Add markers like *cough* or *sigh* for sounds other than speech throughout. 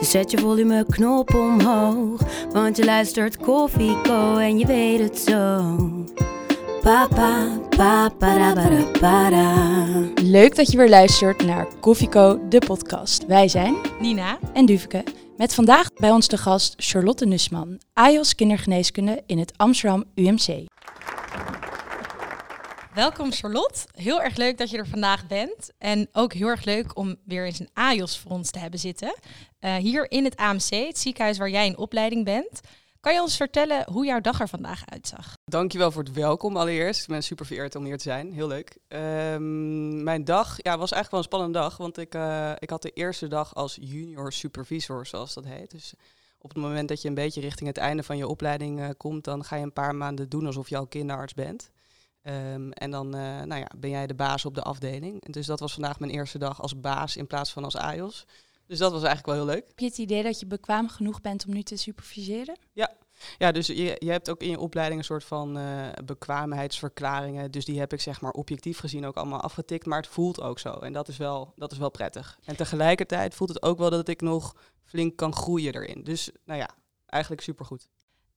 Dus zet je volumeknop omhoog. Want je luistert Koffieko en je weet het zo. Papa, papa, da. Leuk dat je weer luistert naar Koffieko, de podcast. Wij zijn Nina. en Duveke. Met vandaag bij ons de gast Charlotte Nussman, AJOS kindergeneeskunde in het Amsterdam UMC. Welkom Charlotte. Heel erg leuk dat je er vandaag bent. En ook heel erg leuk om weer eens een AJOS voor ons te hebben zitten. Eh, hier in het AMC, het ziekenhuis waar jij in opleiding bent. Kan je ons vertellen hoe jouw dag er vandaag uitzag? Dankjewel voor het welkom allereerst. Ik ben super vereerd om hier te zijn. Heel leuk. Ehm, mijn dag ja, was eigenlijk wel een spannende dag, want ik, eh, ik had de eerste dag als junior supervisor, zoals dat heet. Dus op het moment dat je een beetje richting het einde van je opleiding eh, komt, dan ga je een paar maanden doen alsof je al kinderarts bent. Ehm, en dan eh, nou ja, ben jij de baas op de afdeling. En dus dat was vandaag mijn eerste dag als baas in plaats van als AJOS. Dus dat was eigenlijk wel heel leuk. Heb je het idee dat je bekwaam genoeg bent om nu te superviseren? Ja, dus je, je hebt ook in je opleiding een soort van eh, bekwaamheidsverklaringen. Dus die heb ik zeg maar objectief gezien ook allemaal afgetikt. Maar het voelt ook zo. En dat is wel, dat is wel prettig. En tegelijkertijd voelt het ook wel dat ik nog flink kan groeien erin. Dus nou ja, eigenlijk supergoed.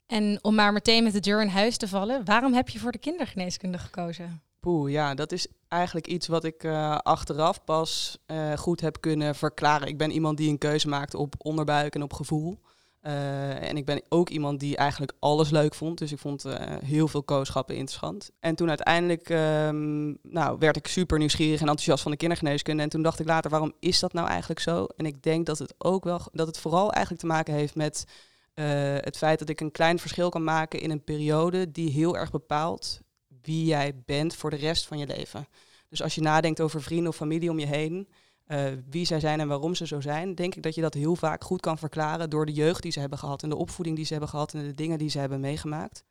En om maar meteen met de deur in huis te vallen, waarom heb je voor de kindergeneeskunde gekozen? Poeh, ja, dat is eigenlijk iets wat ik eh, achteraf pas eh, goed heb kunnen verklaren. Ik ben iemand die een keuze maakt op onderbuik en op gevoel. Eh, en ik ben ook iemand die eigenlijk alles leuk vond. Dus ik vond heel veel kooschappen interessant. En toen uiteindelijk ehm, nou, werd ik super nieuwsgierig en enthousiast van de kindergeneeskunde. En toen dacht ik later, waarom is dat nou eigenlijk zo? En ik denk dat het ook wel, dat het vooral eigenlijk te maken heeft met eh, het feit dat ik een klein verschil kan maken in een periode die heel erg bepaalt wie jij bent voor de rest van je leven. Dus als je nadenkt over vrienden of familie om je heen, eh, wie zij zijn en waarom ze zo zijn, denk ik dat je dat heel vaak goed kan verklaren door de jeugd die ze hebben gehad en de opvoeding die ze hebben gehad en de dingen die ze hebben meegemaakt.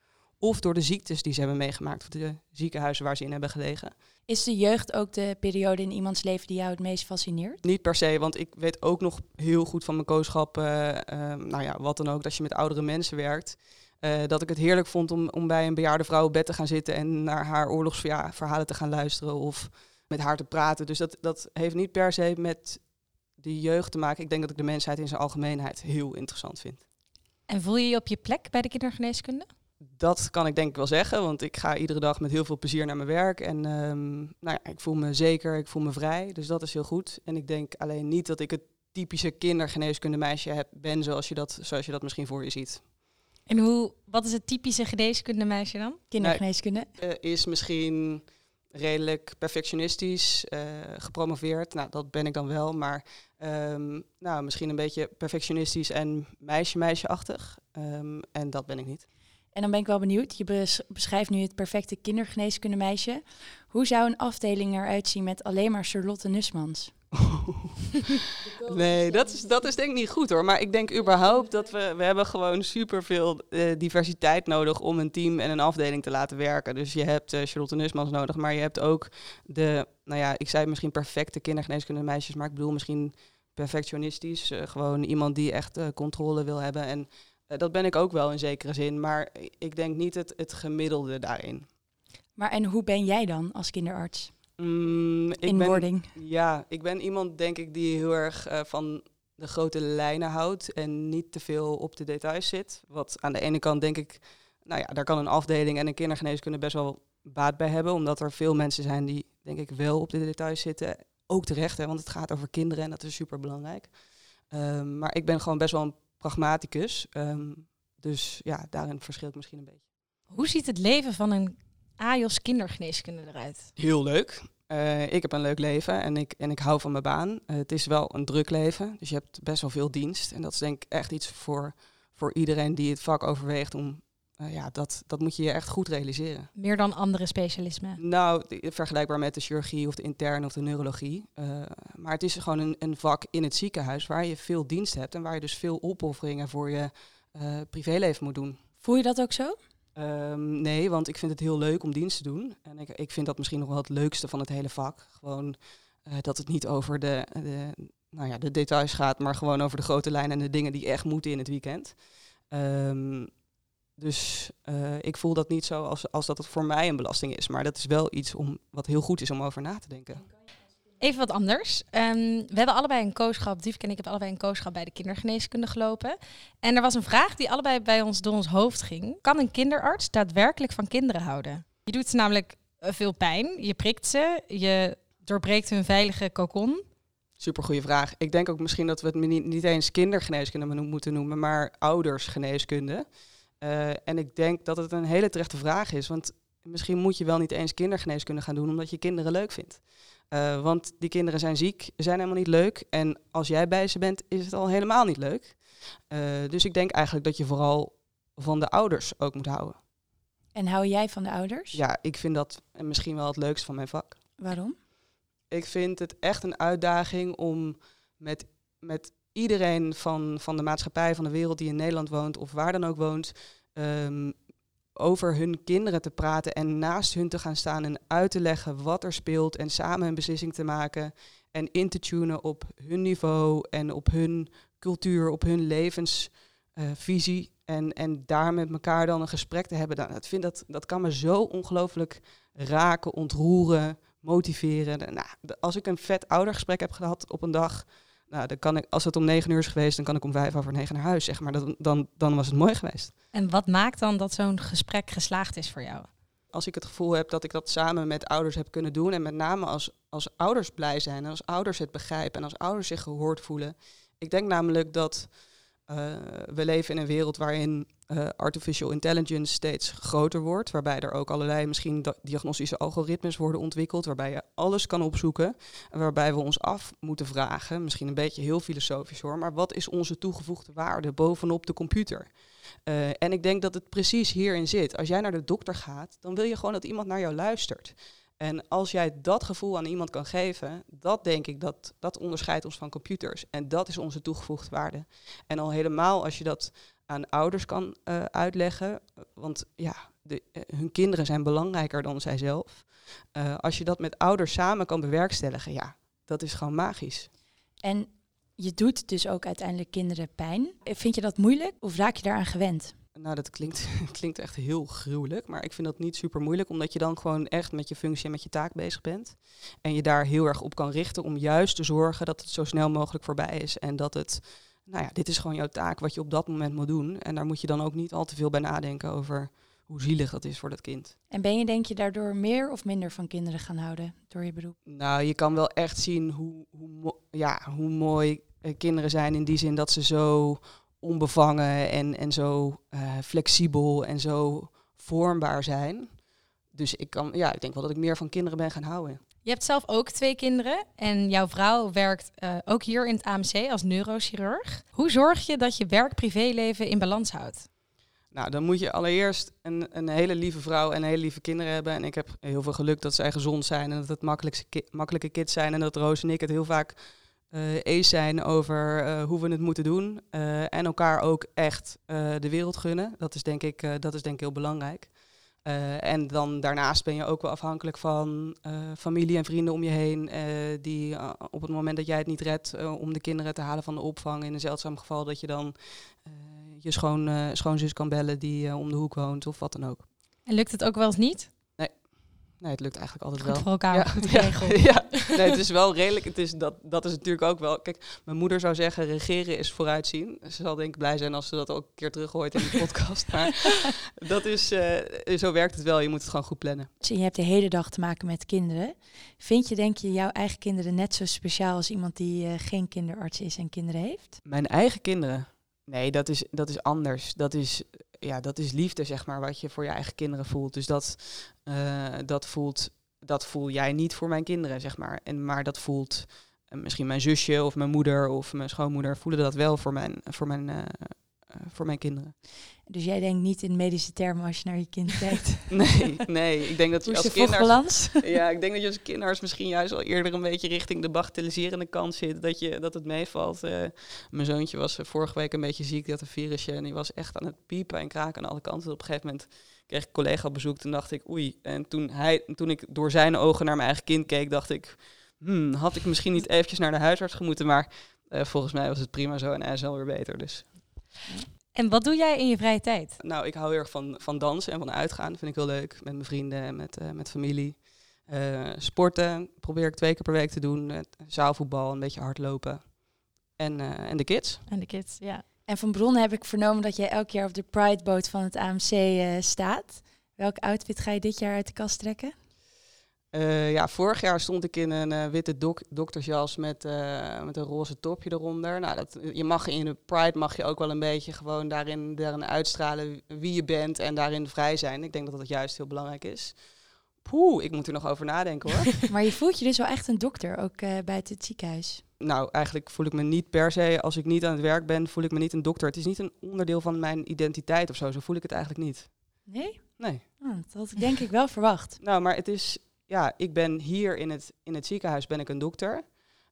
Of door de ziektes die ze hebben meegemaakt, of de ziekenhuizen waar ze in hebben gelegen. Is de jeugd ook de periode in iemands leven die jou het meest fascineert? Niet per se, want ik weet ook nog heel goed van mijn kooschap, eh, eh, nou ja, wat dan ook, dat je met oudere mensen werkt. eh, dat ik het heerlijk vond om, om bij een bejaarde vrouw op bed te gaan zitten en naar haar oorlogsverhalen te gaan luisteren of met haar te praten. Dus dat, dat heeft niet per se met de jeugd te maken. Ik denk dat ik de mensheid in zijn algemeenheid heel interessant vind. En voel je je op je plek bij de kindergeneeskunde? Dat kan ik denk ik wel zeggen, want ik ga iedere dag met heel veel plezier naar mijn werk. En ehm, nou ja, ik voel me zeker, ik voel me vrij, dus dat is heel goed. En ik denk alleen niet dat ik het typische kindergeneeskunde meisje heb, ben zoals je, dat, zoals je dat misschien voor je ziet. En hoe, wat is het typische geneeskunde meisje dan? Kindergeneeskunde? Eh, is misschien redelijk perfectionistisch, eh, gepromoveerd. Nou, dat ben ik dan wel, maar ehm, nou, misschien een beetje perfectionistisch en meisje-meisje-achtig. Ehm, en dat ben ik niet. En dan ben ik wel benieuwd. Je bes- beschrijft nu het perfecte kindergeneeskunde meisje. Hoe zou een afdeling eruit zien met alleen maar Charlotte Nussmans? *laughs* Nee, dat is, dat is denk ik niet goed hoor. Maar ik denk überhaupt dat we, we hebben gewoon superveel eh diversiteit nodig om een team en een afdeling te laten werken. Dus je hebt eh, Charlotte Nusmans nodig, maar je hebt ook de, nou ja, ik zei misschien perfecte kindergeneeskunde meisjes, maar ik bedoel misschien perfectionistisch. eh, gewoon iemand die echt controle wil hebben. En dat ben ik ook wel in zekere zin, maar ik denk niet het, het gemiddelde daarin. Maar en hoe ben jij dan als kinderarts? Mm, ik in ben- wording. Ja, ik ben iemand, denk ik, die heel erg eh, van de grote lijnen houdt en niet te veel op de details zit. Wat aan de ene kant denk ik, nou ja, daar kan een afdeling en een kindergeneeskunde best wel baat bij hebben, omdat er veel mensen zijn die, denk ik, wel op de details zitten. Ook terecht, hè, want het gaat over kinderen en dat is super belangrijk. maar ik ben gewoon best wel een pragmaticus. ehm, dus ja, daarin verschil ik misschien een beetje. Hoe ziet het leven van een AJOS kindergeneeskunde eruit? Heel leuk. Eh, ik heb een leuk leven en ik, en ik hou van mijn baan. Eh, het is wel een druk leven, dus je hebt best wel veel dienst. En dat is denk ik echt iets voor, voor iedereen die het vak overweegt om... eh, ja, dat, dat moet je je echt goed realiseren. Meer dan andere specialismen. Nou, vergelijkbaar met de chirurgie of de interne of de neurologie. Eh, maar het is gewoon een, een vak in het ziekenhuis waar je veel dienst hebt en waar je dus veel opofferingen voor je eh, privéleven moet doen. Voel je dat ook zo? Ehm, nee, want ik vind het heel leuk om dienst te doen. En ik, ik vind dat misschien nog wel het leukste van het hele vak. Gewoon dat het niet over de, de, nou ja, de details gaat, maar gewoon over de grote lijnen en de dingen die echt moeten in het weekend. Ehm, dus eh, ik voel dat niet zo als, als dat het voor mij een belasting is. Maar dat is wel iets om, wat heel goed is om over na te denken. Even wat anders. Ehm, we hebben allebei een kooschap, Diefke en ik hebben allebei een kooschap bij de kindergeneeskunde gelopen. En er was een vraag die allebei bij ons door ons hoofd ging. Kan een kinderarts daadwerkelijk van kinderen houden? Je doet ze namelijk eh, veel pijn, je prikt ze, je doorbreekt hun veilige kokon. Super goede vraag. Ik denk ook misschien dat we het niet, niet eens kindergeneeskunde moeten noemen, maar oudersgeneeskunde. Uh, en ik denk dat het een hele terechte vraag is, want misschien moet je wel niet eens kindergeneeskunde gaan doen omdat je kinderen leuk vindt. Uh, want die kinderen zijn ziek, zijn helemaal niet leuk. En als jij bij ze bent, is het al helemaal niet leuk. Uh, dus ik denk eigenlijk dat je vooral van de ouders ook moet houden. En hou jij van de ouders? Ja, ik vind dat misschien wel het leukst van mijn vak. Waarom? Ik vind het echt een uitdaging om met, met iedereen van, van de maatschappij, van de wereld die in Nederland woont of waar dan ook woont, um, over hun kinderen te praten en naast hun te gaan staan en uit te leggen wat er speelt en samen een beslissing te maken en in te tunen op hun niveau en op hun cultuur, op hun levensvisie. Uh, en, en daar met elkaar dan een gesprek te hebben. Dat, vind dat, dat kan me zo ongelooflijk raken, ontroeren, motiveren. Nou, als ik een vet oudergesprek heb gehad op een dag, nou, dan kan ik, als het om negen uur is geweest, dan kan ik om vijf over negen naar huis, zeg maar. Dat, dan, dan was het mooi geweest. En wat maakt dan dat zo'n gesprek geslaagd is voor jou? Als ik het gevoel heb dat ik dat samen met ouders heb kunnen doen. En met name als, als ouders blij zijn en als ouders het begrijpen en als ouders zich gehoord voelen. Ik denk namelijk dat uh, we leven in een wereld waarin uh, artificial intelligence steeds groter wordt. Waarbij er ook allerlei misschien diagnostische algoritmes worden ontwikkeld. Waarbij je alles kan opzoeken. En waarbij we ons af moeten vragen, misschien een beetje heel filosofisch hoor. Maar wat is onze toegevoegde waarde bovenop de computer? Uh, en ik denk dat het precies hierin zit. Als jij naar de dokter gaat, dan wil je gewoon dat iemand naar jou luistert. En als jij dat gevoel aan iemand kan geven, dat denk ik dat dat onderscheidt ons van computers. En dat is onze toegevoegde waarde. En al helemaal als je dat aan ouders kan uh, uitleggen, want ja, de, uh, hun kinderen zijn belangrijker dan zijzelf. Uh, als je dat met ouders samen kan bewerkstelligen, ja, dat is gewoon magisch. En je doet dus ook uiteindelijk kinderen pijn. Vind je dat moeilijk of raak je daaraan gewend? Nou, dat klinkt, *laughs* klinkt echt heel gruwelijk, maar ik vind dat niet super moeilijk, omdat je dan gewoon echt met je functie en met je taak bezig bent. En je daar heel erg op kan richten om juist te zorgen dat het zo snel mogelijk voorbij is. En dat het, nou ja, dit is gewoon jouw taak wat je op dat moment moet doen. En daar moet je dan ook niet al te veel bij nadenken over hoe zielig dat is voor dat kind. En ben je denk je daardoor meer of minder van kinderen gaan houden door je beroep? Nou, je kan wel echt zien hoe, hoe, ja, hoe mooi eh, kinderen zijn in die zin dat ze zo onbevangen en, en zo uh, flexibel en zo vormbaar zijn. Dus ik, kan, ja, ik denk wel dat ik meer van kinderen ben gaan houden. Je hebt zelf ook twee kinderen en jouw vrouw werkt uh, ook hier in het AMC als neurochirurg. Hoe zorg je dat je werk-privéleven in balans houdt? Nou, dan moet je allereerst een, een hele lieve vrouw en hele lieve kinderen hebben. En ik heb heel veel geluk dat zij gezond zijn en dat het makkelijke, ki makkelijke kids zijn. En dat Roos en ik het heel vaak uh, eens zijn over uh, hoe we het moeten doen. En elkaar ook echt de wereld gunnen. Dat is denk ik, dat is denk ik heel belangrijk. En dan daarnaast ben je ook wel afhankelijk van familie en vrienden om je heen. die op het moment dat jij het niet redt om de kinderen te halen van de opvang. In een zeldzaam geval dat je dan je schoon, schoonzus kan bellen die om de hoek woont of wat dan ook. En lukt het ook wel eens niet? Nee, het lukt eigenlijk altijd goed wel. voor elkaar, ja. goed geregeld. Ja, *laughs* ja. Nee, het is wel redelijk. Het is dat, dat is natuurlijk ook wel... Kijk, mijn moeder zou zeggen, regeren is vooruitzien. Ze zal denk ik blij zijn als ze dat ook een keer terughoort in de podcast. maar *laughs* dat is, uh, zo werkt het wel. Je moet het gewoon goed plannen. Je hebt de hele dag te maken met kinderen. Vind je, denk je, jouw eigen kinderen net zo speciaal als iemand die uh, geen kinderarts is en kinderen heeft? Mijn eigen kinderen? Nee, dat is, dat is anders. Dat is ja, dat is liefde, zeg maar, wat je voor je eigen kinderen voelt. Dus dat, uh, dat, voelt, dat voel jij niet voor mijn kinderen, zeg maar. En, maar dat voelt uh, misschien mijn zusje of mijn moeder of mijn schoonmoeder voelen dat wel voor mijn, voor mijn, uh, voor mijn kinderen. Dus jij denkt niet in medische termen als je naar je kind *laughs* kijkt. Nee, nee. Ik denk dat je als de kinderarts... *laughs* Ja, ik denk dat je als kinderarts misschien juist al eerder een beetje richting de bagatelliserende kant zit. Dat, je, dat het meevalt. Eh, mijn zoontje was eh, vorige week een beetje ziek, die had een virusje. En die was echt aan het piepen en kraken aan alle kanten. Op een gegeven moment kreeg ik een collega op bezoek. Toen dacht ik, oei. En toen, hij, toen ik door zijn ogen naar mijn eigen kind keek, dacht ik... Hmm, had ik misschien niet eventjes naar de huisarts gemoeten. Maar eh, volgens mij was het prima zo en hij is alweer beter. Dus En wat doe jij in je vrije tijd? nou, ik hou heel erg van, van dansen en van uitgaan. Dat vind ik heel leuk. Met mijn vrienden en met, eh, met familie. Eh, sporten probeer ik twee keer per week te doen. Eh, zaalvoetbal, een beetje hardlopen. En, eh, en de kids. En de kids, ja. En van bronnen heb ik vernomen dat jij elk jaar op de Pride-boot van het AMC eh, staat. Welk outfit ga je dit jaar uit de kast trekken? Eh, ja, vorig jaar stond ik in een eh, witte dok doktersjas met, eh, met een roze topje eronder. Nou, dat, je mag in de Pride mag je ook wel een beetje gewoon daarin, daarin uitstralen wie je bent en daarin vrij zijn. Ik denk dat dat juist heel belangrijk is. Poeh, ik moet er nog over nadenken hoor. *laughs* Maar je voelt je dus wel echt een dokter, ook buiten het ziekenhuis. nou, eigenlijk voel ik me niet per se, als ik niet aan het werk ben, voel ik me niet een dokter. Het is niet een onderdeel van mijn identiteit of zo. Zo voel ik het eigenlijk niet. Nee? Nee. Oh, dat had ik denk ik wel verwacht. Nou, maar het is, ja, ik ben hier in het, in het ziekenhuis ben ik een dokter.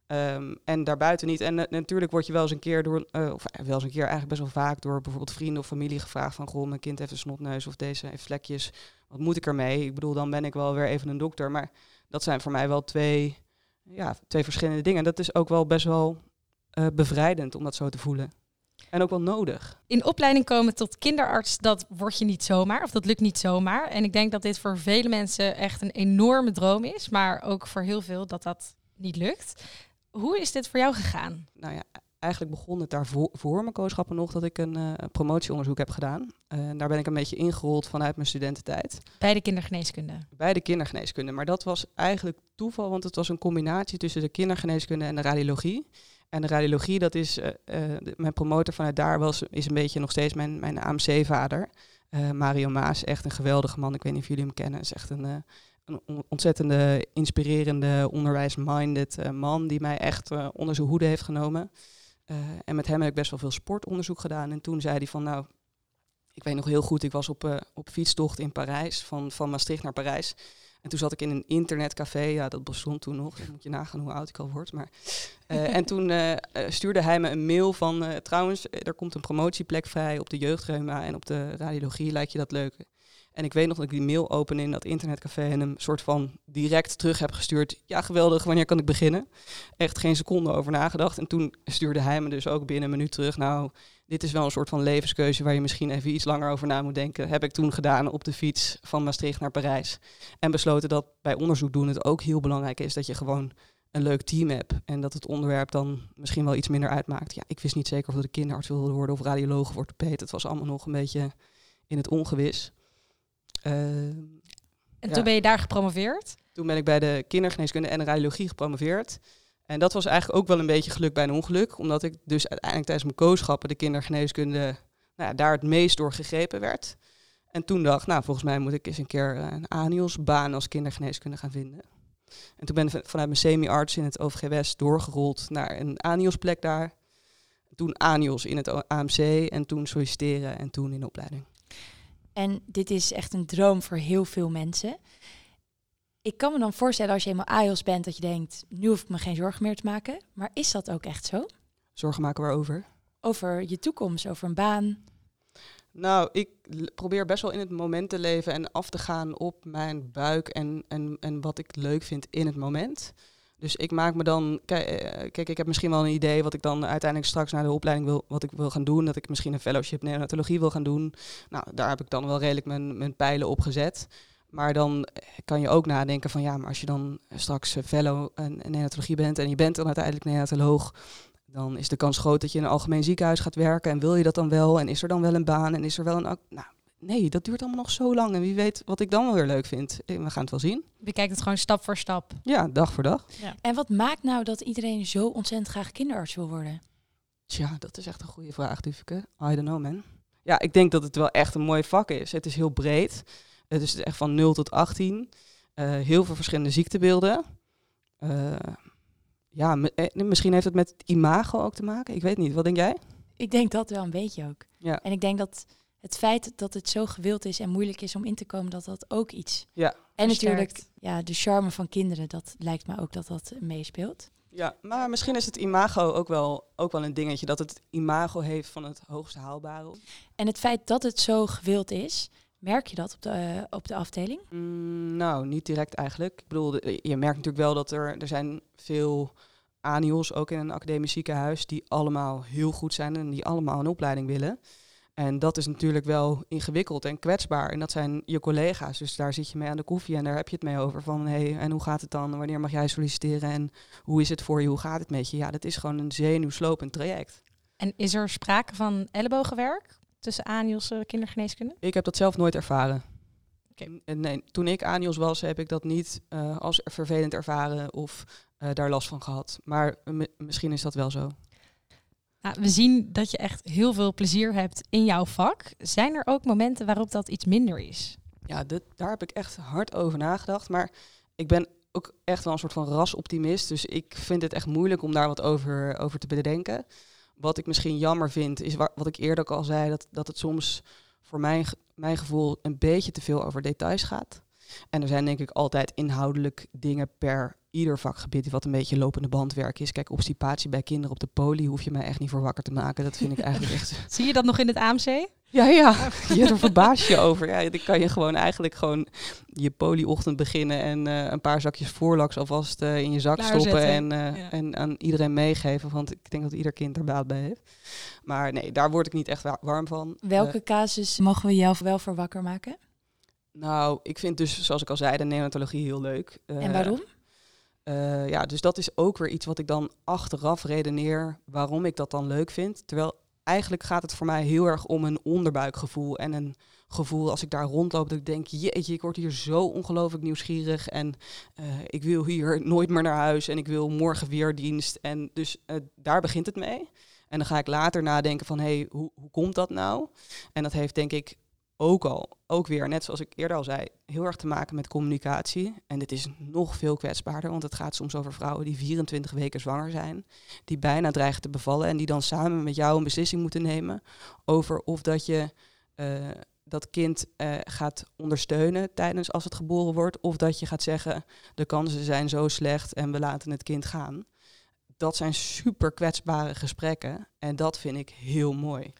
Ehm, en daarbuiten niet. En natuurlijk word je wel eens een keer door, eh, of eh, wel eens een keer eigenlijk best wel vaak door bijvoorbeeld vrienden of familie gevraagd van, goh, mijn kind heeft een snotneus of deze heeft vlekjes. Wat moet ik ermee? Ik bedoel, dan ben ik wel weer even een dokter. Maar dat zijn voor mij wel twee, ja, twee verschillende dingen. Dat is ook wel best wel eh, bevrijdend om dat zo te voelen. En ook wel nodig. In opleiding komen tot kinderarts, dat word je niet zomaar, of dat lukt niet zomaar. En ik denk dat dit voor vele mensen echt een enorme droom is, maar ook voor heel veel dat dat niet lukt. Hoe is dit voor jou gegaan? nou ja, eigenlijk begon het daarvoor voor mijn kooschappen nog dat ik een eh, promotieonderzoek heb gedaan. Daar ben ik een beetje ingerold vanuit mijn studententijd. Bij de kindergeneeskunde. Bij de kindergeneeskunde. Maar dat was eigenlijk toeval, want het was een combinatie tussen de kindergeneeskunde en de radiologie. En de radiologie, dat is, eh, eh, mijn promotor vanuit daar was, is een beetje nog steeds mijn, mijn AMC-vader. Eh, Mario Maas, echt een geweldige man. Ik weet niet of jullie hem kennen. is echt een, een on- ontzettende, inspirerende, onderwijs-minded man die mij echt onder zijn hoede heeft genomen. En met hem heb ik best wel veel sportonderzoek gedaan. En toen zei hij van, nou, ik weet nog heel goed, ik was op, op fietstocht in Parijs, van, van Maastricht naar Parijs. En toen zat ik in een internetcafé, ja, dat bestond toen nog. Dan moet je nagaan hoe oud ik al word. Maar, eh, en toen eh, eh, stuurde hij me een mail van, trouwens, er komt een promotieplek vrij op de jeugdreuma en op de radiologie, lijkt je dat leuk? En ik weet nog dat ik die mail opende in dat internetcafé en hem soort van direct terug heb gestuurd. Ja, geweldig, wanneer kan ik beginnen? Echt geen seconde over nagedacht. En toen stuurde hij me dus ook binnen een minuut terug. Nou, dit is wel een soort van levenskeuze waar je misschien even iets langer over na moet denken. Heb ik toen gedaan op de fiets van Maastricht naar Parijs. En besloten dat bij onderzoek doen het ook heel belangrijk is dat je gewoon een leuk team hebt. En dat het onderwerp dan misschien wel iets minder uitmaakt. Ja, ik wist niet zeker of ik kinderarts wilde worden of radioloog of orthopeed. Het was allemaal nog een beetje in het ongewis. Ehm, En Ja. toen ben je daar gepromoveerd. toen ben ik bij de kindergeneeskunde en radiologie gepromoveerd. En dat was eigenlijk ook wel een beetje geluk bij een ongeluk. Omdat ik dus uiteindelijk tijdens mijn kooschappen de kindergeneeskunde nou ja, daar het meest door gegrepen werd. En toen dacht nou volgens mij moet ik eens een keer eh, een ANIOS-baan als kindergeneeskunde gaan vinden. En toen ben ik vanuit mijn semi-arts in het OVG West doorgerold naar een ANIOS-plek daar. Toen ANIOS in het AMC en toen solliciteren en toen in de opleiding. En dit is echt een droom voor heel veel mensen. Ik kan me dan voorstellen als je eenmaal AIOS bent dat je denkt, nu hoef ik me geen zorgen meer te maken. Maar is dat ook echt zo? Zorgen maken waarover? Over je toekomst, over een baan. Nou, ik probeer best wel in het moment te leven en af te gaan op mijn buik en, en, en wat ik leuk vind in het moment. Dus ik maak me dan, kijk, eh, kijk, ik heb misschien wel een idee wat ik dan uiteindelijk straks naar de opleiding wil, wat ik wil gaan doen. Dat ik misschien een fellowship neonatologie wil gaan doen. Nou, daar heb ik dan wel redelijk mijn, mijn pijlen op gezet. Maar dan eh, kan je ook nadenken van ja, maar als je dan straks eh, fellow en en neonatologie bent en je bent dan uiteindelijk neonatoloog, dan is de kans groot dat je in een algemeen ziekenhuis gaat werken. En wil je dat dan wel? En is er dan wel een baan? En is er wel een... Nou, nee, dat duurt allemaal nog zo lang. En wie weet wat ik dan wel weer leuk vind. Eh, We gaan het wel zien. Bekijk het gewoon stap voor stap. Ja, dag voor dag. En wat maakt nou dat iedereen zo ontzettend graag kinderarts wil worden? Tja, dat is echt een goede vraag, Duveke. I don't know, man. Ja, ik denk dat het wel echt een mooi vak is. Het is heel breed. Het is echt van 0 tot 18. Eh, heel veel verschillende ziektebeelden. Eh, ja, mi- misschien heeft het met imago ook te maken. Ik weet niet. Wat denk jij? Ik denk dat wel een beetje ook. Ja. En ik denk dat het feit dat het zo gewild is en moeilijk is om in te komen, dat dat ook iets. Ja. En Versterkt. natuurlijk, ja, de charme van kinderen, dat lijkt me ook dat dat meespeelt. Ja, maar misschien is het imago ook wel, ook wel een dingetje. Dat het imago heeft van het hoogste haalbare. En het feit dat het zo gewild is, merk je dat op de, eh, op de afdeling? Mm, nou, niet direct eigenlijk. Ik bedoel, je merkt natuurlijk wel dat er, er zijn veel ANIOS, ook in een academisch ziekenhuis, die allemaal heel goed zijn en die allemaal een opleiding willen. En dat is natuurlijk wel ingewikkeld en kwetsbaar. En dat zijn je collega's. Dus daar zit je mee aan de koffie en daar heb je het mee over. Van hé, hey, en hoe gaat het dan? Wanneer mag jij solliciteren? En hoe is het voor je? Hoe gaat het met je? Ja, dat is gewoon een zenuwslopend traject. En is er sprake van ellebogenwerk tussen ANIOS en kindergeneeskunde? Ik heb dat zelf nooit ervaren. En Nee, toen ik ANIOS was, heb ik dat niet eh, als vervelend ervaren of eh, daar last van gehad. Maar eh, mi- misschien is dat wel zo. Nou, we zien dat je echt heel veel plezier hebt in jouw vak. Zijn er ook momenten waarop dat iets minder is? Ja, dit, daar heb ik echt hard over nagedacht. Maar ik ben ook echt wel een soort van rasoptimist. Dus ik vind het echt moeilijk om daar wat over, over te bedenken. Wat ik misschien jammer vind, is wa- wat ik eerder ook al zei, dat, dat het soms voor mijn, mijn gevoel een beetje te veel over details gaat. En er zijn denk ik altijd inhoudelijk dingen per ieder vakgebied wat een beetje lopende bandwerk is. Kijk, obstipatie bij kinderen op de poli hoef je mij echt niet voor wakker te maken. Dat vind ik eigenlijk echt *laughs* Zie je dat nog in het AMC? ja, ja. *laughs* Je er verbaas je over. Ja, dan kan je gewoon eigenlijk gewoon je poliochtend beginnen en eh, een paar zakjes voorlaks alvast eh, in je zak stoppen en, eh, Ja. en aan iedereen meegeven. Want ik denk dat ieder kind er baat bij heeft. Maar nee, daar word ik niet echt wa- warm van. Welke casus mogen we jou wel voor wakker maken? Nou, ik vind dus, zoals ik al zei, de neonatologie heel leuk. en Eh, waarom? Eh, ja, dus dat is ook weer iets wat ik dan achteraf redeneer waarom ik dat dan leuk vind. Terwijl eigenlijk gaat het voor mij heel erg om een onderbuikgevoel en een gevoel als ik daar rondloop dat ik denk, jeetje, ik word hier zo ongelooflijk nieuwsgierig en eh, ik wil hier *laughs* nooit meer naar huis en ik wil morgen weer dienst. En dus daar begint het mee. En dan ga ik later nadenken van, hé, hey, hoe, hoe komt dat nou? En dat heeft denk ik ook al, ook weer, net zoals ik eerder al zei, heel erg te maken met communicatie. En dit is nog veel kwetsbaarder, want het gaat soms over vrouwen die 24 weken zwanger zijn, die bijna dreigen te bevallen en die dan samen met jou een beslissing moeten nemen over of dat je eh, dat kind eh, gaat ondersteunen tijdens als het geboren wordt, of dat je gaat zeggen de kansen zijn zo slecht en we laten het kind gaan. Dat zijn super kwetsbare gesprekken en dat vind ik heel mooi.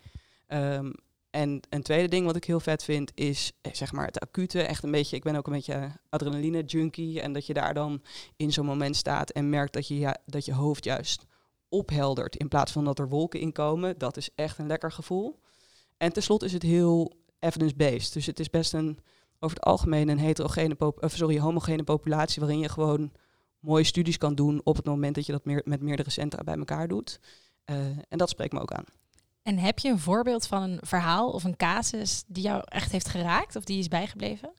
Ehm, en een tweede ding wat ik heel vet vind is eh, zeg maar het acute. Echt een beetje, ik ben ook een beetje adrenaline junkie. En dat je daar dan in zo'n moment staat en merkt dat je, dat je hoofd juist opheldert. In plaats van dat er wolken in komen. Dat is echt een lekker gevoel. En tenslotte is het heel evidence-based. Dus het is best een over het algemeen een heterogene of sorry, homogene populatie waarin je gewoon mooie studies kan doen op het moment dat je dat meer, met meerdere centra bij elkaar doet. Eh, en dat spreekt me ook aan. En heb je een voorbeeld van een verhaal of een casus die jou echt heeft geraakt of die is bijgebleven?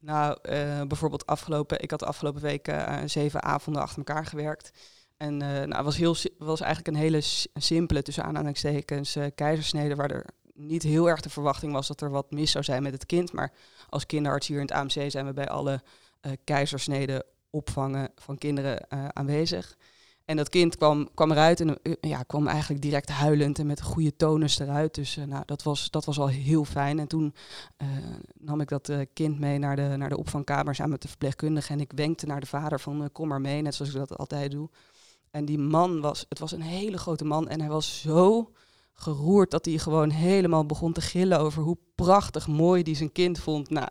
Nou, eh, bijvoorbeeld afgelopen, ik had de afgelopen week eh, zeven avonden achter elkaar gewerkt. En eh, nou, het was, heel, was eigenlijk een hele simpele, tussen aanhalingstekens, keizersnede, waar er niet heel erg de verwachting was dat er wat mis zou zijn met het kind. Maar als kinderarts hier in het AMC zijn we bij alle keizersneden opvangen van kinderen aanwezig. En dat kind kwam, kwam eruit en eh, ja, kwam eigenlijk direct huilend en met goede tonus eruit. Dus eh, nou, dat, was, dat was al heel fijn. En toen eh, nam ik dat kind mee naar de, naar de opvangkamer samen met de verpleegkundige. En ik wenkte naar de vader van kom maar mee, net zoals ik dat altijd doe. En die man was, het was een hele grote man en hij was zo geroerd dat hij gewoon helemaal begon te gillen over hoe prachtig mooi die zijn kind vond. Nou,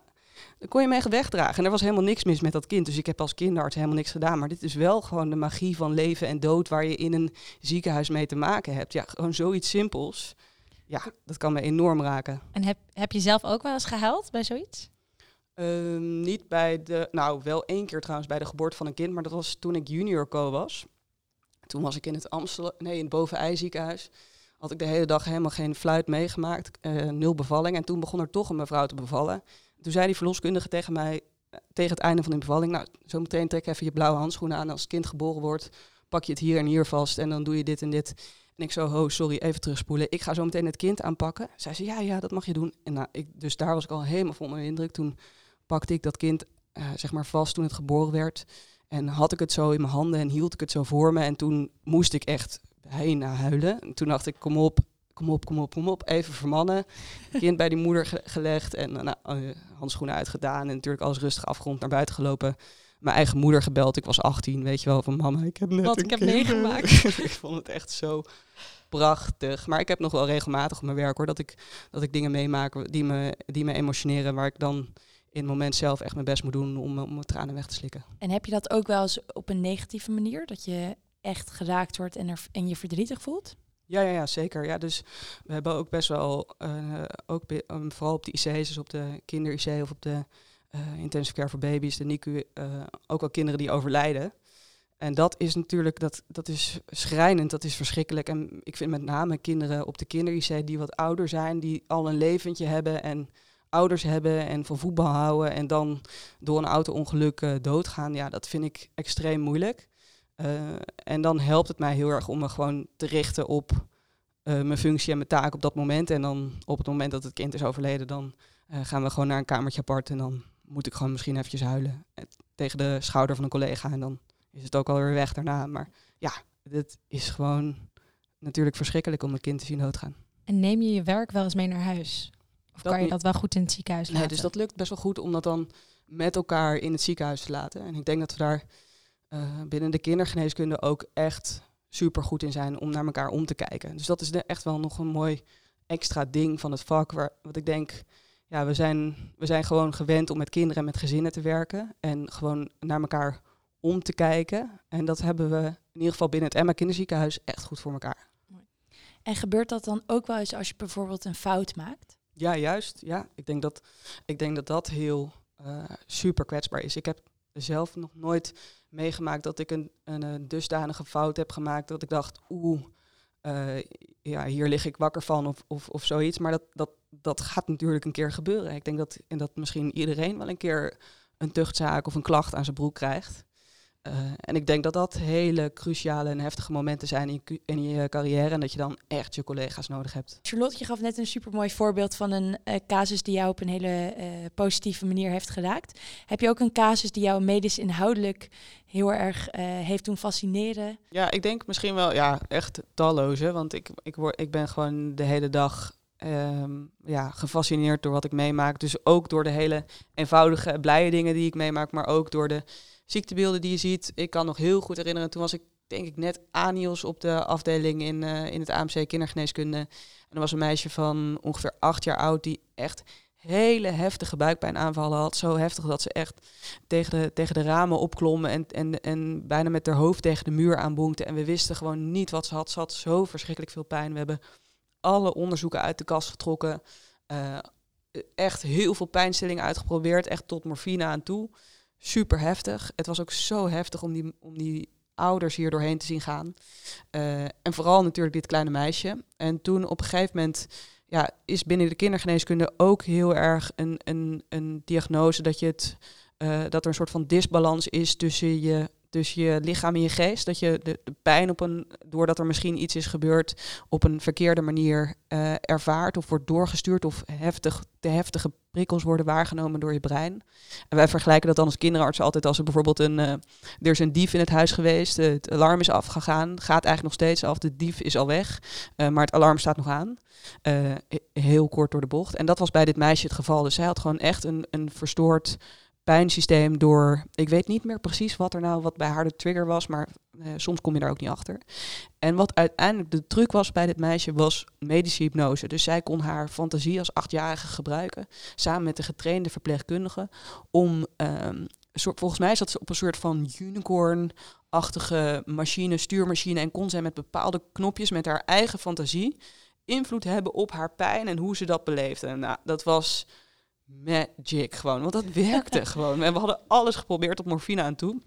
dan kon je hem echt wegdragen. En er was helemaal niks mis met dat kind. Dus ik heb als kinderarts helemaal niks gedaan. Maar dit is wel gewoon de magie van leven en dood waar je in een ziekenhuis mee te maken hebt. Ja, gewoon zoiets simpels. Ja, dat kan me enorm raken. En heb, heb je zelf ook wel eens gehuild bij zoiets? Ehm, niet bij de, nou wel één keer trouwens bij de geboorte van een kind, maar dat was toen ik junior co was. Toen was ik in het Amstel, nee, in het Bovenij ziekenhuis. Had ik de hele dag helemaal geen fluit meegemaakt, eh, nul bevalling. En toen begon er toch een mevrouw te bevallen. Toen zei die verloskundige tegen mij, eh, tegen het einde van de bevalling, nou, zometeen trek even je blauwe handschoenen aan. Als het kind geboren wordt, pak je het hier en hier vast en dan doe je dit en dit. En ik zo, ho, sorry, even terugspoelen. Ik ga zo meteen het kind aanpakken. Zij zei, ja, ja, dat mag je doen. En nou, ik, dus daar was ik al helemaal vol mijn indruk. Toen pakte ik dat kind eh, zeg maar vast toen het geboren werd. En had ik het zo in mijn handen en hield ik het zo voor me. En toen moest ik echt bijna huilen. En toen dacht ik, kom op, kom op, kom op, kom op. Even vermannen. Kind bij die moeder ge- gelegd en nou, eh, handschoenen uitgedaan. En natuurlijk alles rustig afgerond naar buiten gelopen. Mijn eigen moeder gebeld. Ik was 18, weet je wel, van mama, ik heb net Wat ik heb kind." meegemaakt. *laughs* ik vond het echt zo prachtig. Maar ik heb nog wel regelmatig op mijn werk hoor, dat ik, dat ik dingen meemaak die me, die me emotioneren. Waar ik dan in het moment zelf echt mijn best moet doen om, om mijn tranen weg te slikken. En heb je dat ook wel eens op een negatieve manier? Dat je echt geraakt wordt en, er, en je verdrietig voelt? Ja, ja, ja, zeker. Ja, dus we hebben ook best wel, eh, ook um, vooral op de IC's, dus op de kinder-IC of op de eh, intensive care voor baby's, de NICU, eh, ook wel kinderen die overlijden. En dat is natuurlijk, dat, dat is schrijnend, dat is verschrikkelijk. En ik vind met name kinderen op de kinder-IC die wat ouder zijn, die al een leventje hebben en ouders hebben en van voetbal houden en dan door een auto-ongeluk doodgaan, ja, dat vind ik extreem moeilijk. Eh, en dan helpt het mij heel erg om me gewoon te richten op eh, mijn functie en mijn taak op dat moment. En dan op het moment dat het kind is overleden, dan eh, gaan we gewoon naar een kamertje apart. En dan moet ik gewoon misschien eventjes huilen tegen de schouder van een collega. En dan is het ook alweer weg daarna. Maar ja, dit is gewoon natuurlijk verschrikkelijk om een kind te zien doodgaan. En neem je je werk wel eens mee naar huis? Of Dat kan je dat wel goed in het ziekenhuis laten? Nee, dus dat lukt best wel goed om dat dan met elkaar in het ziekenhuis te laten. En ik denk dat we daar eh, binnen de kindergeneeskunde ook echt super goed in zijn om naar elkaar om te kijken. Dus dat is de- echt wel nog een mooi extra ding van het vak. Waar, wat ik denk, ja, we zijn, we zijn gewoon gewend om met kinderen en met gezinnen te werken. En gewoon naar elkaar om te kijken. En dat hebben we in ieder geval binnen het Emma Kinderziekenhuis echt goed voor elkaar. En gebeurt dat dan ook wel eens als je bijvoorbeeld een fout maakt? Ja, juist. Ja, ik denk dat ik denk dat, dat heel eh, super kwetsbaar is. Ik heb zelf nog nooit meegemaakt dat ik een, een, eh, dusdanige fout heb gemaakt dat ik dacht, oeh, eh, ja, hier lig ik wakker van of, of, of zoiets. Maar dat, dat, dat gaat natuurlijk een keer gebeuren. Ik denk dat, en dat misschien iedereen wel een keer een tuchtzaak of een klacht aan zijn broek krijgt. Eh, en ik denk dat dat hele cruciale en heftige momenten zijn in je, in je carrière en dat je dan echt je collega's nodig hebt. Charlotte, je gaf net een supermooi voorbeeld van een eh, casus die jou op een hele eh, positieve manier heeft geraakt. Heb je ook een casus die jou medisch inhoudelijk heel erg heeft doen fascineren? Ja, ik denk misschien wel, ja, echt talloze. Want ik, ik, word, ik ben gewoon de hele dag ehm, ja, gefascineerd door wat ik meemaak. Dus ook door de hele eenvoudige, blije dingen die ik meemaak, maar ook door de ziektebeelden die je ziet. Ik kan nog heel goed herinneren, toen was ik denk ik net anios op de afdeling in, eh, in het AMC kindergeneeskunde. En er was een meisje van ongeveer acht jaar oud die echt hele heftige buikpijnaanvallen had. Zo heftig dat ze echt tegen de, tegen de ramen opklom en, en, en bijna met haar hoofd tegen de muur aanbonkte. En we wisten gewoon niet wat ze had. Ze had zo verschrikkelijk veel pijn. We hebben alle onderzoeken uit de kast getrokken. Eh, echt heel veel pijnstillingen uitgeprobeerd. Echt tot morfine aan toe. Super heftig. Het was ook zo heftig om die, om die ouders hier doorheen te zien gaan. Eh, en vooral natuurlijk dit kleine meisje. En toen op een gegeven moment ja, is binnen de kindergeneeskunde ook heel erg een, een, een diagnose dat, je het, eh, dat er een soort van disbalans is tussen je, tussen je lichaam en je geest. Dat je de, de pijn op een, doordat er misschien iets is gebeurd, op een verkeerde manier eh, ervaart of wordt doorgestuurd of heftig, te heftige prikkels worden waargenomen door je brein. En wij vergelijken dat dan als kinderarts altijd als er bijvoorbeeld een, eh, er is een dief in het huis geweest, eh, het alarm is afgegaan, gaat eigenlijk nog steeds af, de dief is al weg, maar het alarm staat nog aan. He- heel kort door de bocht. En dat was bij dit meisje het geval. Dus zij had gewoon echt een, een verstoord pijnsysteem door... Ik weet niet meer precies wat er nou wat bij haar de trigger was, maar eh, soms kom je daar ook niet achter. En wat uiteindelijk de truc was bij dit meisje was medische hypnose. Dus zij kon haar fantasie als achtjarige gebruiken, samen met de getrainde verpleegkundige, om... ehm, volgens mij zat ze op een soort van unicorn-achtige machine, stuurmachine, en kon zij met bepaalde knopjes met haar eigen fantasie invloed hebben op haar pijn en hoe ze dat beleefde. En nou, dat was magic gewoon, want dat *laughs* werkte gewoon. En we hadden alles geprobeerd op morfine aan toe.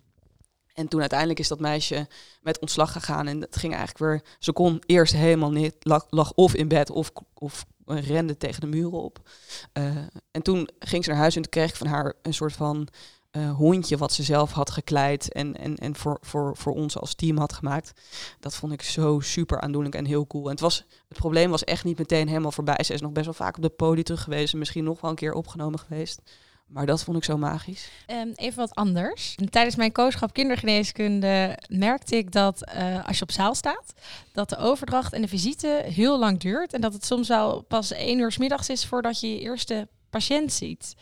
En toen uiteindelijk is dat meisje met ontslag gegaan en dat ging eigenlijk weer... Ze kon eerst helemaal niet, lag, lag of in bed of, of rende tegen de muren op. Eh, en toen ging ze naar huis en toen kreeg ik van haar een soort van eh, hondje wat ze zelf had gekleid en, en, en voor, voor, voor ons als team had gemaakt. Dat vond ik zo super aandoenlijk en heel cool. En het, was, het probleem was echt niet meteen helemaal voorbij. Ze is nog best wel vaak op de poli terug geweest en misschien nog wel een keer opgenomen geweest. Maar dat vond ik zo magisch. Um, even wat anders. Tijdens mijn kooschap kindergeneeskunde merkte ik dat uh, als je op zaal staat, dat de overdracht en de visite heel lang duurt. En dat het soms wel pas één uur s middags is voordat je je eerste patiënt ziet.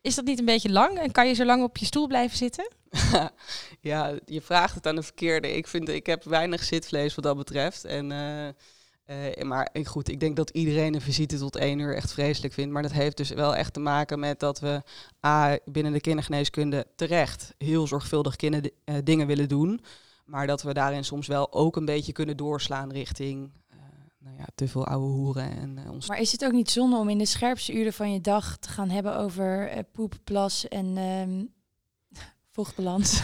Is dat niet een beetje lang en kan je zo lang op je stoel blijven zitten? *laughs* ja, je vraagt het aan de verkeerde. Ik vind, ik heb weinig zitvlees wat dat betreft. En, uh, uh, maar goed, ik denk dat iedereen een visite tot één uur echt vreselijk vindt. Maar dat heeft dus wel echt te maken met dat we A, binnen de kindergeneeskunde terecht heel zorgvuldig kinder, uh, dingen willen doen. Maar dat we daarin soms wel ook een beetje kunnen doorslaan richting nou ja, te veel oude hoeren. En, uh, ons maar is het ook niet zonde om in de scherpste uren van je dag te gaan hebben over uh, poep, plas en um, *laughs* vochtbalans?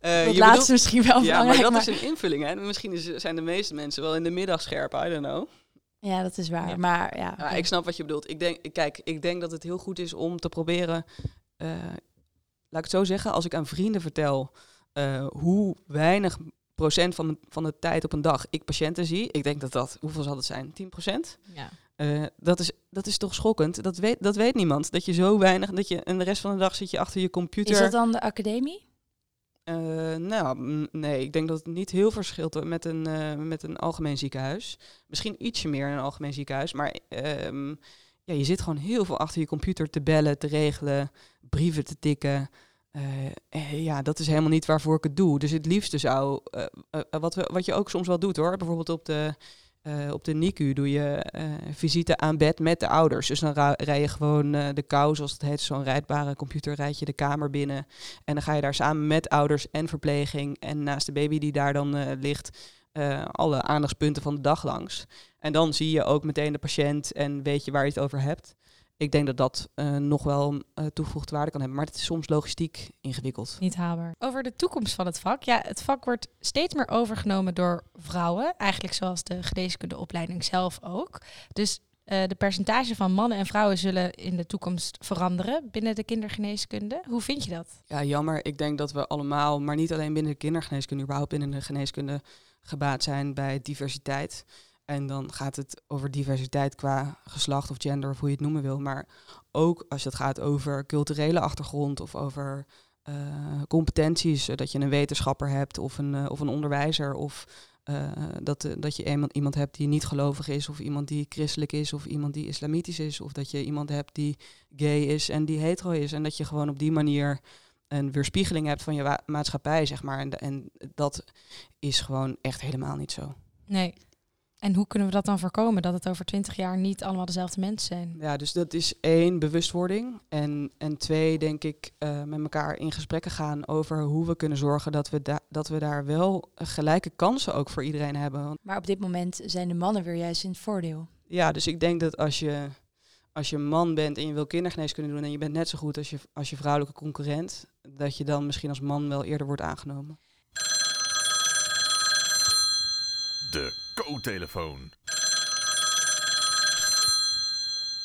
Uh, *laughs* *laughs* dat laatste misschien wel ja, maar dat is een invulling. Hè? Misschien is, zijn de meeste mensen wel in de middag scherp, I don't know. Ja, dat is waar. Ja. Maar ja, ja, ik snap wat je bedoelt. Ik denk, kijk, ik denk dat het heel goed is om te proberen. Uh, laat ik het zo zeggen, als ik aan vrienden vertel uh, hoe weinig procent van de, van de tijd op een dag ik patiënten zie. Ik denk dat dat, hoeveel zal het zijn? 10 procent? Ja. Uh, dat, is, dat is toch schokkend? Dat weet, dat weet niemand. Dat je zo weinig, dat je en de rest van de dag zit je achter je computer. Is dat dan de academie? Uh, nou, nee, ik denk dat het niet heel verschilt met een, uh, met een algemeen ziekenhuis. Misschien ietsje meer in een algemeen ziekenhuis, maar um, ja, je zit gewoon heel veel achter je computer te bellen, te regelen, brieven te tikken. Uh, ja, dat is helemaal niet waarvoor ik het doe. Dus het liefste zou, wat, we, wat je ook soms wel doet hoor, bijvoorbeeld op de, op de NICU doe je visite aan bed met de ouders. Dus dan rij je gewoon de kou, zoals het heet, zo'n rijdbare computer, rijd je de kamer binnen. En dan ga je daar samen met ouders en verpleging en naast de baby die daar dan ligt, alle aandachtspunten van de dag langs. En dan zie je ook meteen de patiënt en weet je waar je het over hebt ik denk dat dat uh, nog wel uh, toegevoegde waarde kan hebben. Maar het is soms logistiek ingewikkeld. Niet haalbaar. Over de toekomst van het vak. Ja, het vak wordt steeds meer overgenomen door vrouwen. Eigenlijk zoals de geneeskundeopleiding zelf ook. Dus uh, de percentage van mannen en vrouwen zullen in de toekomst veranderen binnen de kindergeneeskunde. Hoe vind je dat? Ja, jammer. Ik denk dat we allemaal, maar niet alleen binnen de kindergeneeskunde, überhaupt binnen de geneeskunde gebaat zijn bij diversiteit. En dan gaat het over diversiteit qua geslacht of gender of hoe je het noemen wil. Maar ook als het gaat over culturele achtergrond of over uh, competenties. Dat je een wetenschapper hebt of een, uh, of een onderwijzer. Of dat, dat je iemand, iemand hebt die niet gelovig is. Of iemand die christelijk is. Of iemand die islamitisch is. Of dat je iemand hebt die gay is en die hetero is. En dat je gewoon op die manier een weerspiegeling hebt van je maatschappij, zeg maar. En, en dat is gewoon echt helemaal niet zo. Nee. En hoe kunnen we dat dan voorkomen? Dat het over twintig jaar niet allemaal dezelfde mensen zijn? Ja, dus dat is één, bewustwording. En, en twee, denk ik, uh, met elkaar in gesprekken gaan over hoe we kunnen zorgen dat we, da dat we daar wel gelijke kansen ook voor iedereen hebben. Maar op dit moment zijn de mannen weer juist in het voordeel. Ja, dus ik denk dat als je, als je man bent en je wil kindergeneeskunde doen en je bent net zo goed als je, als je vrouwelijke concurrent, dat je dan misschien als man wel eerder wordt aangenomen. De co-telefoon.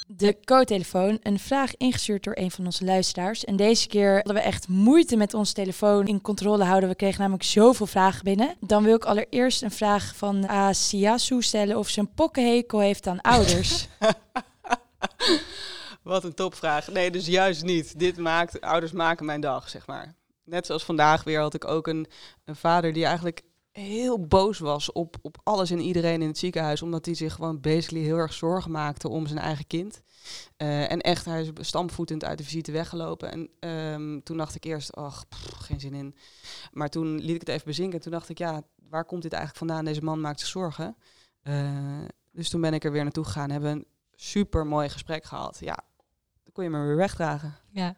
De co-telefoon, een vraag ingestuurd door een van onze luisteraars. En deze keer hadden we echt moeite met onze telefoon in controle houden. We kregen namelijk zoveel vragen binnen. Dan wil ik allereerst een vraag van Asiasu stellen of ze een pokkenhekel heeft aan ouders. *laughs* Wat een topvraag. Nee, dus juist niet. Dit maakt, ouders maken mijn dag, zeg maar. Net zoals vandaag weer had ik ook een, een vader die eigenlijk heel boos was op, op alles en iedereen in het ziekenhuis. Omdat hij zich gewoon basically heel erg zorgen maakte om zijn eigen kind. Uh, en echt, hij is stampvoetend uit de visite weggelopen. En um, toen dacht ik eerst, ach, pff, geen zin in. Maar toen liet ik het even bezinken. Toen dacht ik, ja, waar komt dit eigenlijk vandaan? Deze man maakt zich zorgen. Uh, dus toen ben ik er weer naartoe gegaan. Hebben een super mooi gesprek gehad. Ja, dan kon je me weer wegdragen. Ja.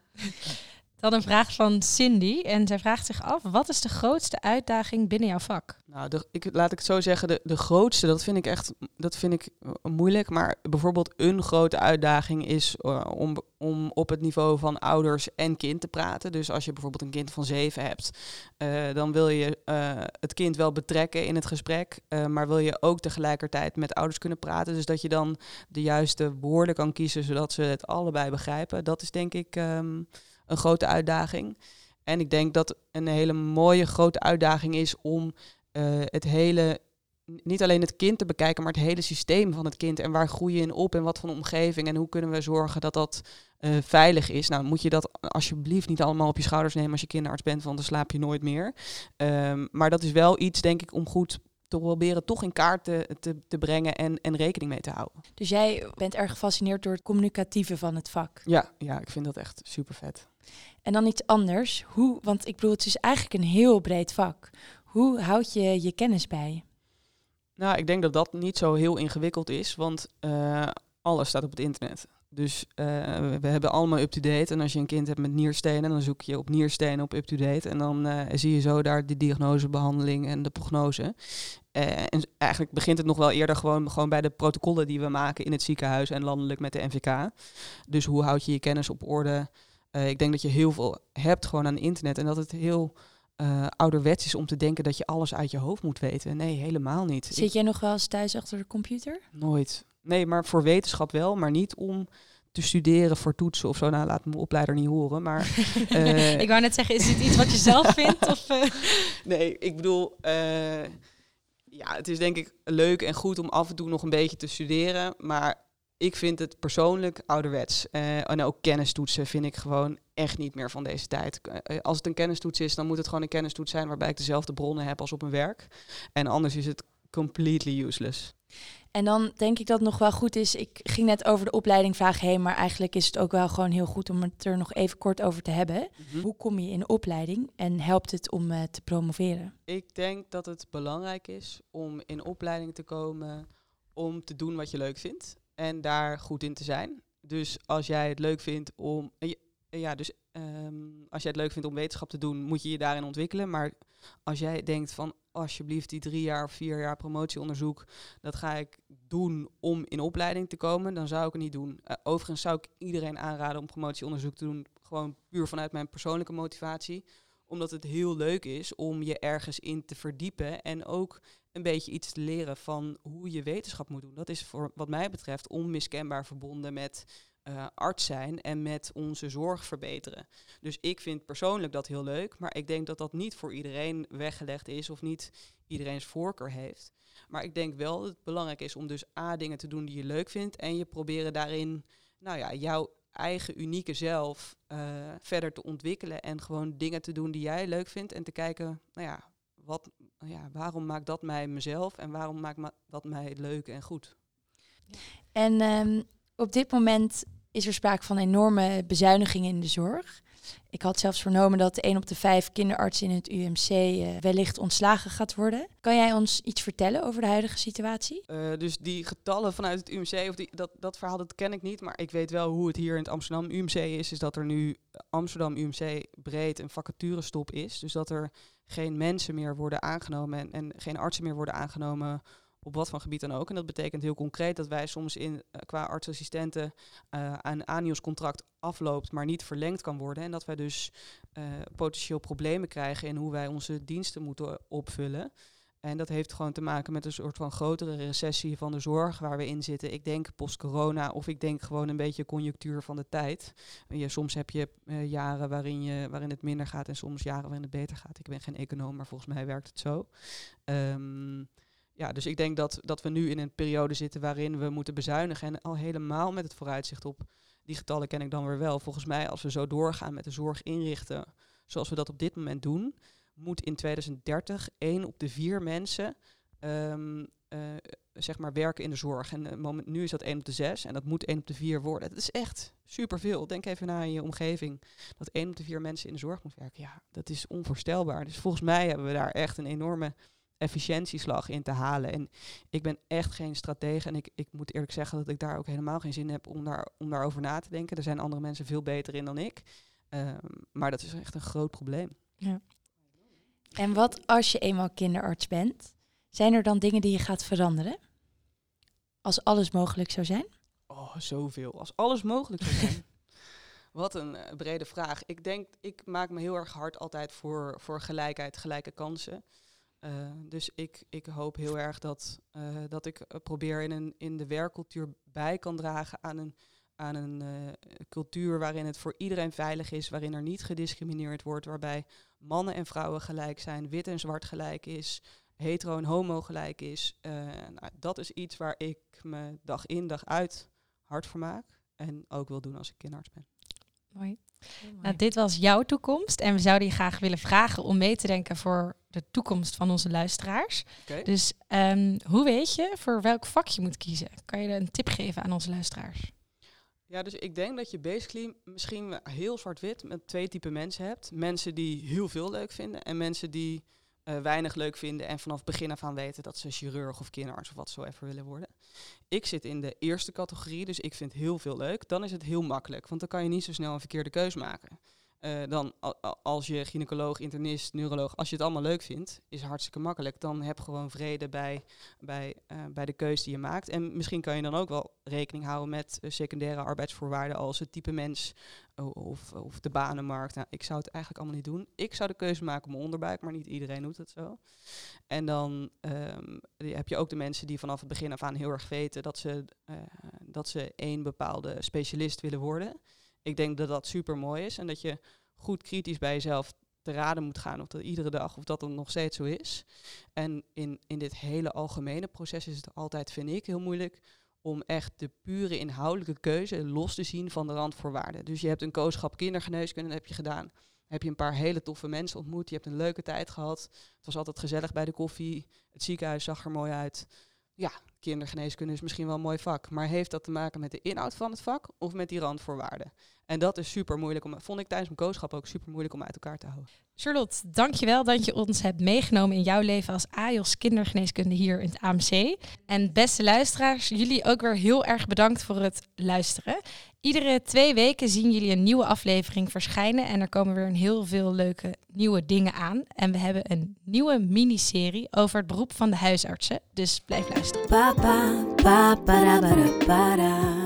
Dan een vraag van Cindy. En zij vraagt zich af: wat is de grootste uitdaging binnen jouw vak? Nou, ik, laat ik het zo zeggen, de, de grootste, dat vind ik echt dat vind ik moeilijk. Maar bijvoorbeeld een grote uitdaging is uh, om, om op het niveau van ouders en kind te praten. Dus als je bijvoorbeeld een kind van zeven hebt, uh, dan wil je uh, het kind wel betrekken in het gesprek. maar wil je ook tegelijkertijd met ouders kunnen praten. Dus dat je dan de juiste woorden kan kiezen, zodat ze het allebei begrijpen. Dat is denk ik. Um, een grote uitdaging. En ik denk dat een hele mooie grote uitdaging is om uh, het hele niet alleen het kind te bekijken, maar het hele systeem van het kind. En waar groei je in op en wat voor omgeving. En hoe kunnen we zorgen dat dat eh, veilig is. Nou, moet je dat alsjeblieft niet allemaal op je schouders nemen als je kinderarts bent, want dan slaap je nooit meer. Ehm, maar dat is wel iets, denk ik, om goed te proberen toch in kaart te, te, te, brengen en, en rekening mee te houden. Dus jij bent erg gefascineerd door het communicatieve van het vak? Ja, ja ik vind dat echt super vet. En dan iets anders. Hoe, want ik bedoel, het is eigenlijk een heel breed vak. Hoe houd je je kennis bij? Nou, ik denk dat dat niet zo heel ingewikkeld is, want uh, alles staat op het internet. Dus uh, we hebben allemaal up-to-date. En als je een kind hebt met nierstenen, dan zoek je op nierstenen op up-to-date. En dan uh, zie je zo daar de diagnose, behandeling en de prognose. Uh, en eigenlijk begint het nog wel eerder gewoon, gewoon bij de protocollen die we maken in het ziekenhuis en landelijk met de NVK. Dus hoe houd je je kennis op orde? ik denk dat je heel veel hebt gewoon aan internet en dat het heel ouderwets is om te denken dat je alles uit je hoofd moet weten. Nee, helemaal niet. Zit jij nog wel eens thuis achter de computer? Nooit. Nee, maar voor wetenschap wel, maar niet om te studeren voor toetsen of zo. Nou, laat mijn opleider niet horen. Maar, uh, *laughs* ik wou net zeggen, is dit iets wat je zelf *laughs* vindt? Of, uh... Nee, ik bedoel, uh, ja, het is denk ik leuk en goed om af en toe nog een beetje te studeren. Maar ik vind het persoonlijk ouderwets. en ook kennistoetsen vind ik gewoon echt niet meer van deze tijd. als het een kennistoets is, dan moet het gewoon een kennistoets zijn waarbij ik dezelfde bronnen heb als op mijn werk. En anders is het completely useless. En dan denk ik dat het nog wel goed is. Ik ging net over de opleiding vraag heen, maar eigenlijk is het ook wel gewoon heel goed om het er nog even kort over te hebben. Mhm. Hoe kom je in de opleiding en helpt het om uh, te promoveren? Ik denk dat het belangrijk is om in opleiding te komen om te doen wat je leuk vindt en daar goed in te zijn. Dus als jij het leuk vindt om. Ja, dus um, als jij het leuk vindt om wetenschap te doen, moet je je daarin ontwikkelen. Maar als jij denkt van alsjeblieft die drie jaar of vier jaar promotieonderzoek, dat ga ik doen om in opleiding te komen, dan zou ik het niet doen. Uh, overigens zou ik iedereen aanraden om promotieonderzoek te doen, gewoon puur vanuit mijn persoonlijke motivatie omdat het heel leuk is om je ergens in te verdiepen en ook een beetje iets te leren van hoe je wetenschap moet doen. Dat is voor wat mij betreft onmiskenbaar verbonden met uh, arts zijn en met onze zorg verbeteren. Dus ik vind persoonlijk dat heel leuk, maar ik denk dat dat niet voor iedereen weggelegd is of niet iedereen's voorkeur heeft. Maar ik denk wel dat het belangrijk is om dus A dingen te doen die je leuk vindt en je proberen daarin, nou ja, jouw eigen unieke zelf uh, verder te ontwikkelen en gewoon dingen te doen die jij leuk vindt en te kijken, nou ja, wat, ja waarom maakt dat mij mezelf en waarom maakt dat mij leuk en goed. En um, op dit moment is er sprake van enorme bezuinigingen in de zorg. Ik had zelfs vernomen dat één op de vijf kinderartsen in het UMC eh, wellicht ontslagen gaat worden. Kan jij ons iets vertellen over de huidige situatie? Uh, dus die getallen vanuit het UMC, of die, dat, dat verhaal dat ken ik niet, maar ik weet wel hoe het hier in het Amsterdam UMC is. Is dat er nu Amsterdam UMC breed een vacaturestop is. Dus dat er geen mensen meer worden aangenomen en, en geen artsen meer worden aangenomen op wat voor gebied dan ook. En dat betekent heel concreet dat wij soms in, uh, qua artsassistenten uh, een ANIOS-contract afloopt, maar niet verlengd kan worden. En dat wij dus uh, potentieel problemen krijgen in hoe wij onze diensten moeten opvullen. En dat heeft gewoon te maken met een soort van grotere recessie van de zorg waar we in zitten. Ik denk post-corona of ik denk gewoon een beetje conjunctuur van de tijd. Je, soms heb je jaren waarin, je, waarin het minder gaat en soms jaren waarin het beter gaat. Ik ben geen econoom, maar volgens mij werkt het zo. Um, ja, dus ik denk dat, dat we nu in een periode zitten waarin we moeten bezuinigen. En al helemaal met het vooruitzicht op die getallen ken ik dan weer wel. Volgens mij, als we zo doorgaan met de zorg inrichten zoals we dat op dit moment doen, moet in 2030 één op de vier mensen um, uh, zeg maar werken in de zorg. En uh, moment, nu is dat één op de zes en dat moet één op de vier worden. Dat is echt superveel. Denk even naar je omgeving. Dat één op de vier mensen in de zorg moet werken. Ja, dat is onvoorstelbaar. Dus volgens mij hebben we daar echt een enorme efficiëntieslag in te halen. En ik ben echt geen stratege en ik, ik moet eerlijk zeggen dat ik daar ook helemaal geen zin heb om, daar, om daarover na te denken. Er zijn andere mensen veel beter in dan ik. Um, maar dat is echt een groot probleem. Ja. En wat als je eenmaal kinderarts bent? Zijn er dan dingen die je gaat veranderen? Als alles mogelijk zou zijn? Oh, zoveel. Als alles mogelijk zou zijn. *laughs* Wat een uh, brede vraag. Ik denk, ik maak me heel erg hard altijd voor, voor gelijkheid, gelijke kansen. Uh, dus ik, ik hoop heel erg dat, uh, dat ik probeer in, een, in de werkcultuur bij kan dragen aan een, aan een cultuur waarin het voor iedereen veilig is, waarin er niet gediscrimineerd wordt, waarbij mannen en vrouwen gelijk zijn, wit en zwart gelijk is, hetero en homo gelijk is. Eh, nou, dat is iets waar ik me dag in, dag uit hard voor maak. En ook wil doen als ik kinderarts ben. Mooi. Nou, dit was jouw toekomst en we zouden je graag willen vragen om mee te denken voor de toekomst van onze luisteraars. Dus ehm, hoe weet je voor welk vak je moet kiezen? Kan je een tip geven aan onze luisteraars? Ja, dus ik denk dat je basically misschien heel zwart-wit met twee typen mensen hebt. Mensen die heel veel leuk vinden en mensen die eh, weinig leuk vinden en vanaf begin af aan weten dat ze chirurg of kinderarts of wat zo even willen worden. Ik zit in de eerste categorie, dus ik vind heel veel leuk. Dan is het heel makkelijk, want dan kan je niet zo snel een verkeerde keus maken. Eh, dan als je gynaecoloog, internist, neuroloog, als je het allemaal leuk vindt, is hartstikke makkelijk. Dan heb gewoon vrede bij, bij, eh, bij de keus die je maakt. En misschien kan je dan ook wel rekening houden met eh, secundaire arbeidsvoorwaarden als het type mens of, of de banenmarkt. Nou, ik zou het eigenlijk allemaal niet doen. Ik zou de keuze maken op mijn onderbuik, maar niet iedereen doet het zo. En dan ehm, heb je ook de mensen die vanaf het begin af aan heel erg weten dat ze, dat ze één bepaalde specialist willen worden. Ik denk dat dat super mooi is en dat je goed kritisch bij jezelf te raden moet gaan of dat iedere dag of dat dan nog steeds zo is. En in, in dit hele algemene proces is het altijd, vind ik, heel moeilijk om echt de pure inhoudelijke keuze los te zien van de randvoorwaarden. Dus je hebt een kooschap kindergeneeskunde, dat heb je gedaan. Heb je een paar hele toffe mensen ontmoet, je hebt een leuke tijd gehad. Het was altijd gezellig bij de koffie, het ziekenhuis zag er mooi uit. Ja, kindergeneeskunde is misschien wel een mooi vak, maar heeft dat te maken met de inhoud van het vak of met die randvoorwaarden? En dat is super moeilijk, om, vond ik tijdens mijn kooschap ook super moeilijk om uit elkaar te houden. Charlotte, dankjewel dat je ons hebt meegenomen in jouw leven als AJOS kindergeneeskunde hier in het AMC. En beste luisteraars, jullie ook weer heel erg bedankt voor het luisteren. Iedere twee weken zien jullie een nieuwe aflevering verschijnen en er komen weer een heel veel leuke nieuwe dingen aan. En we hebben een nieuwe miniserie over het beroep van de huisartsen, dus blijf luisteren. Pa pa pa para para para.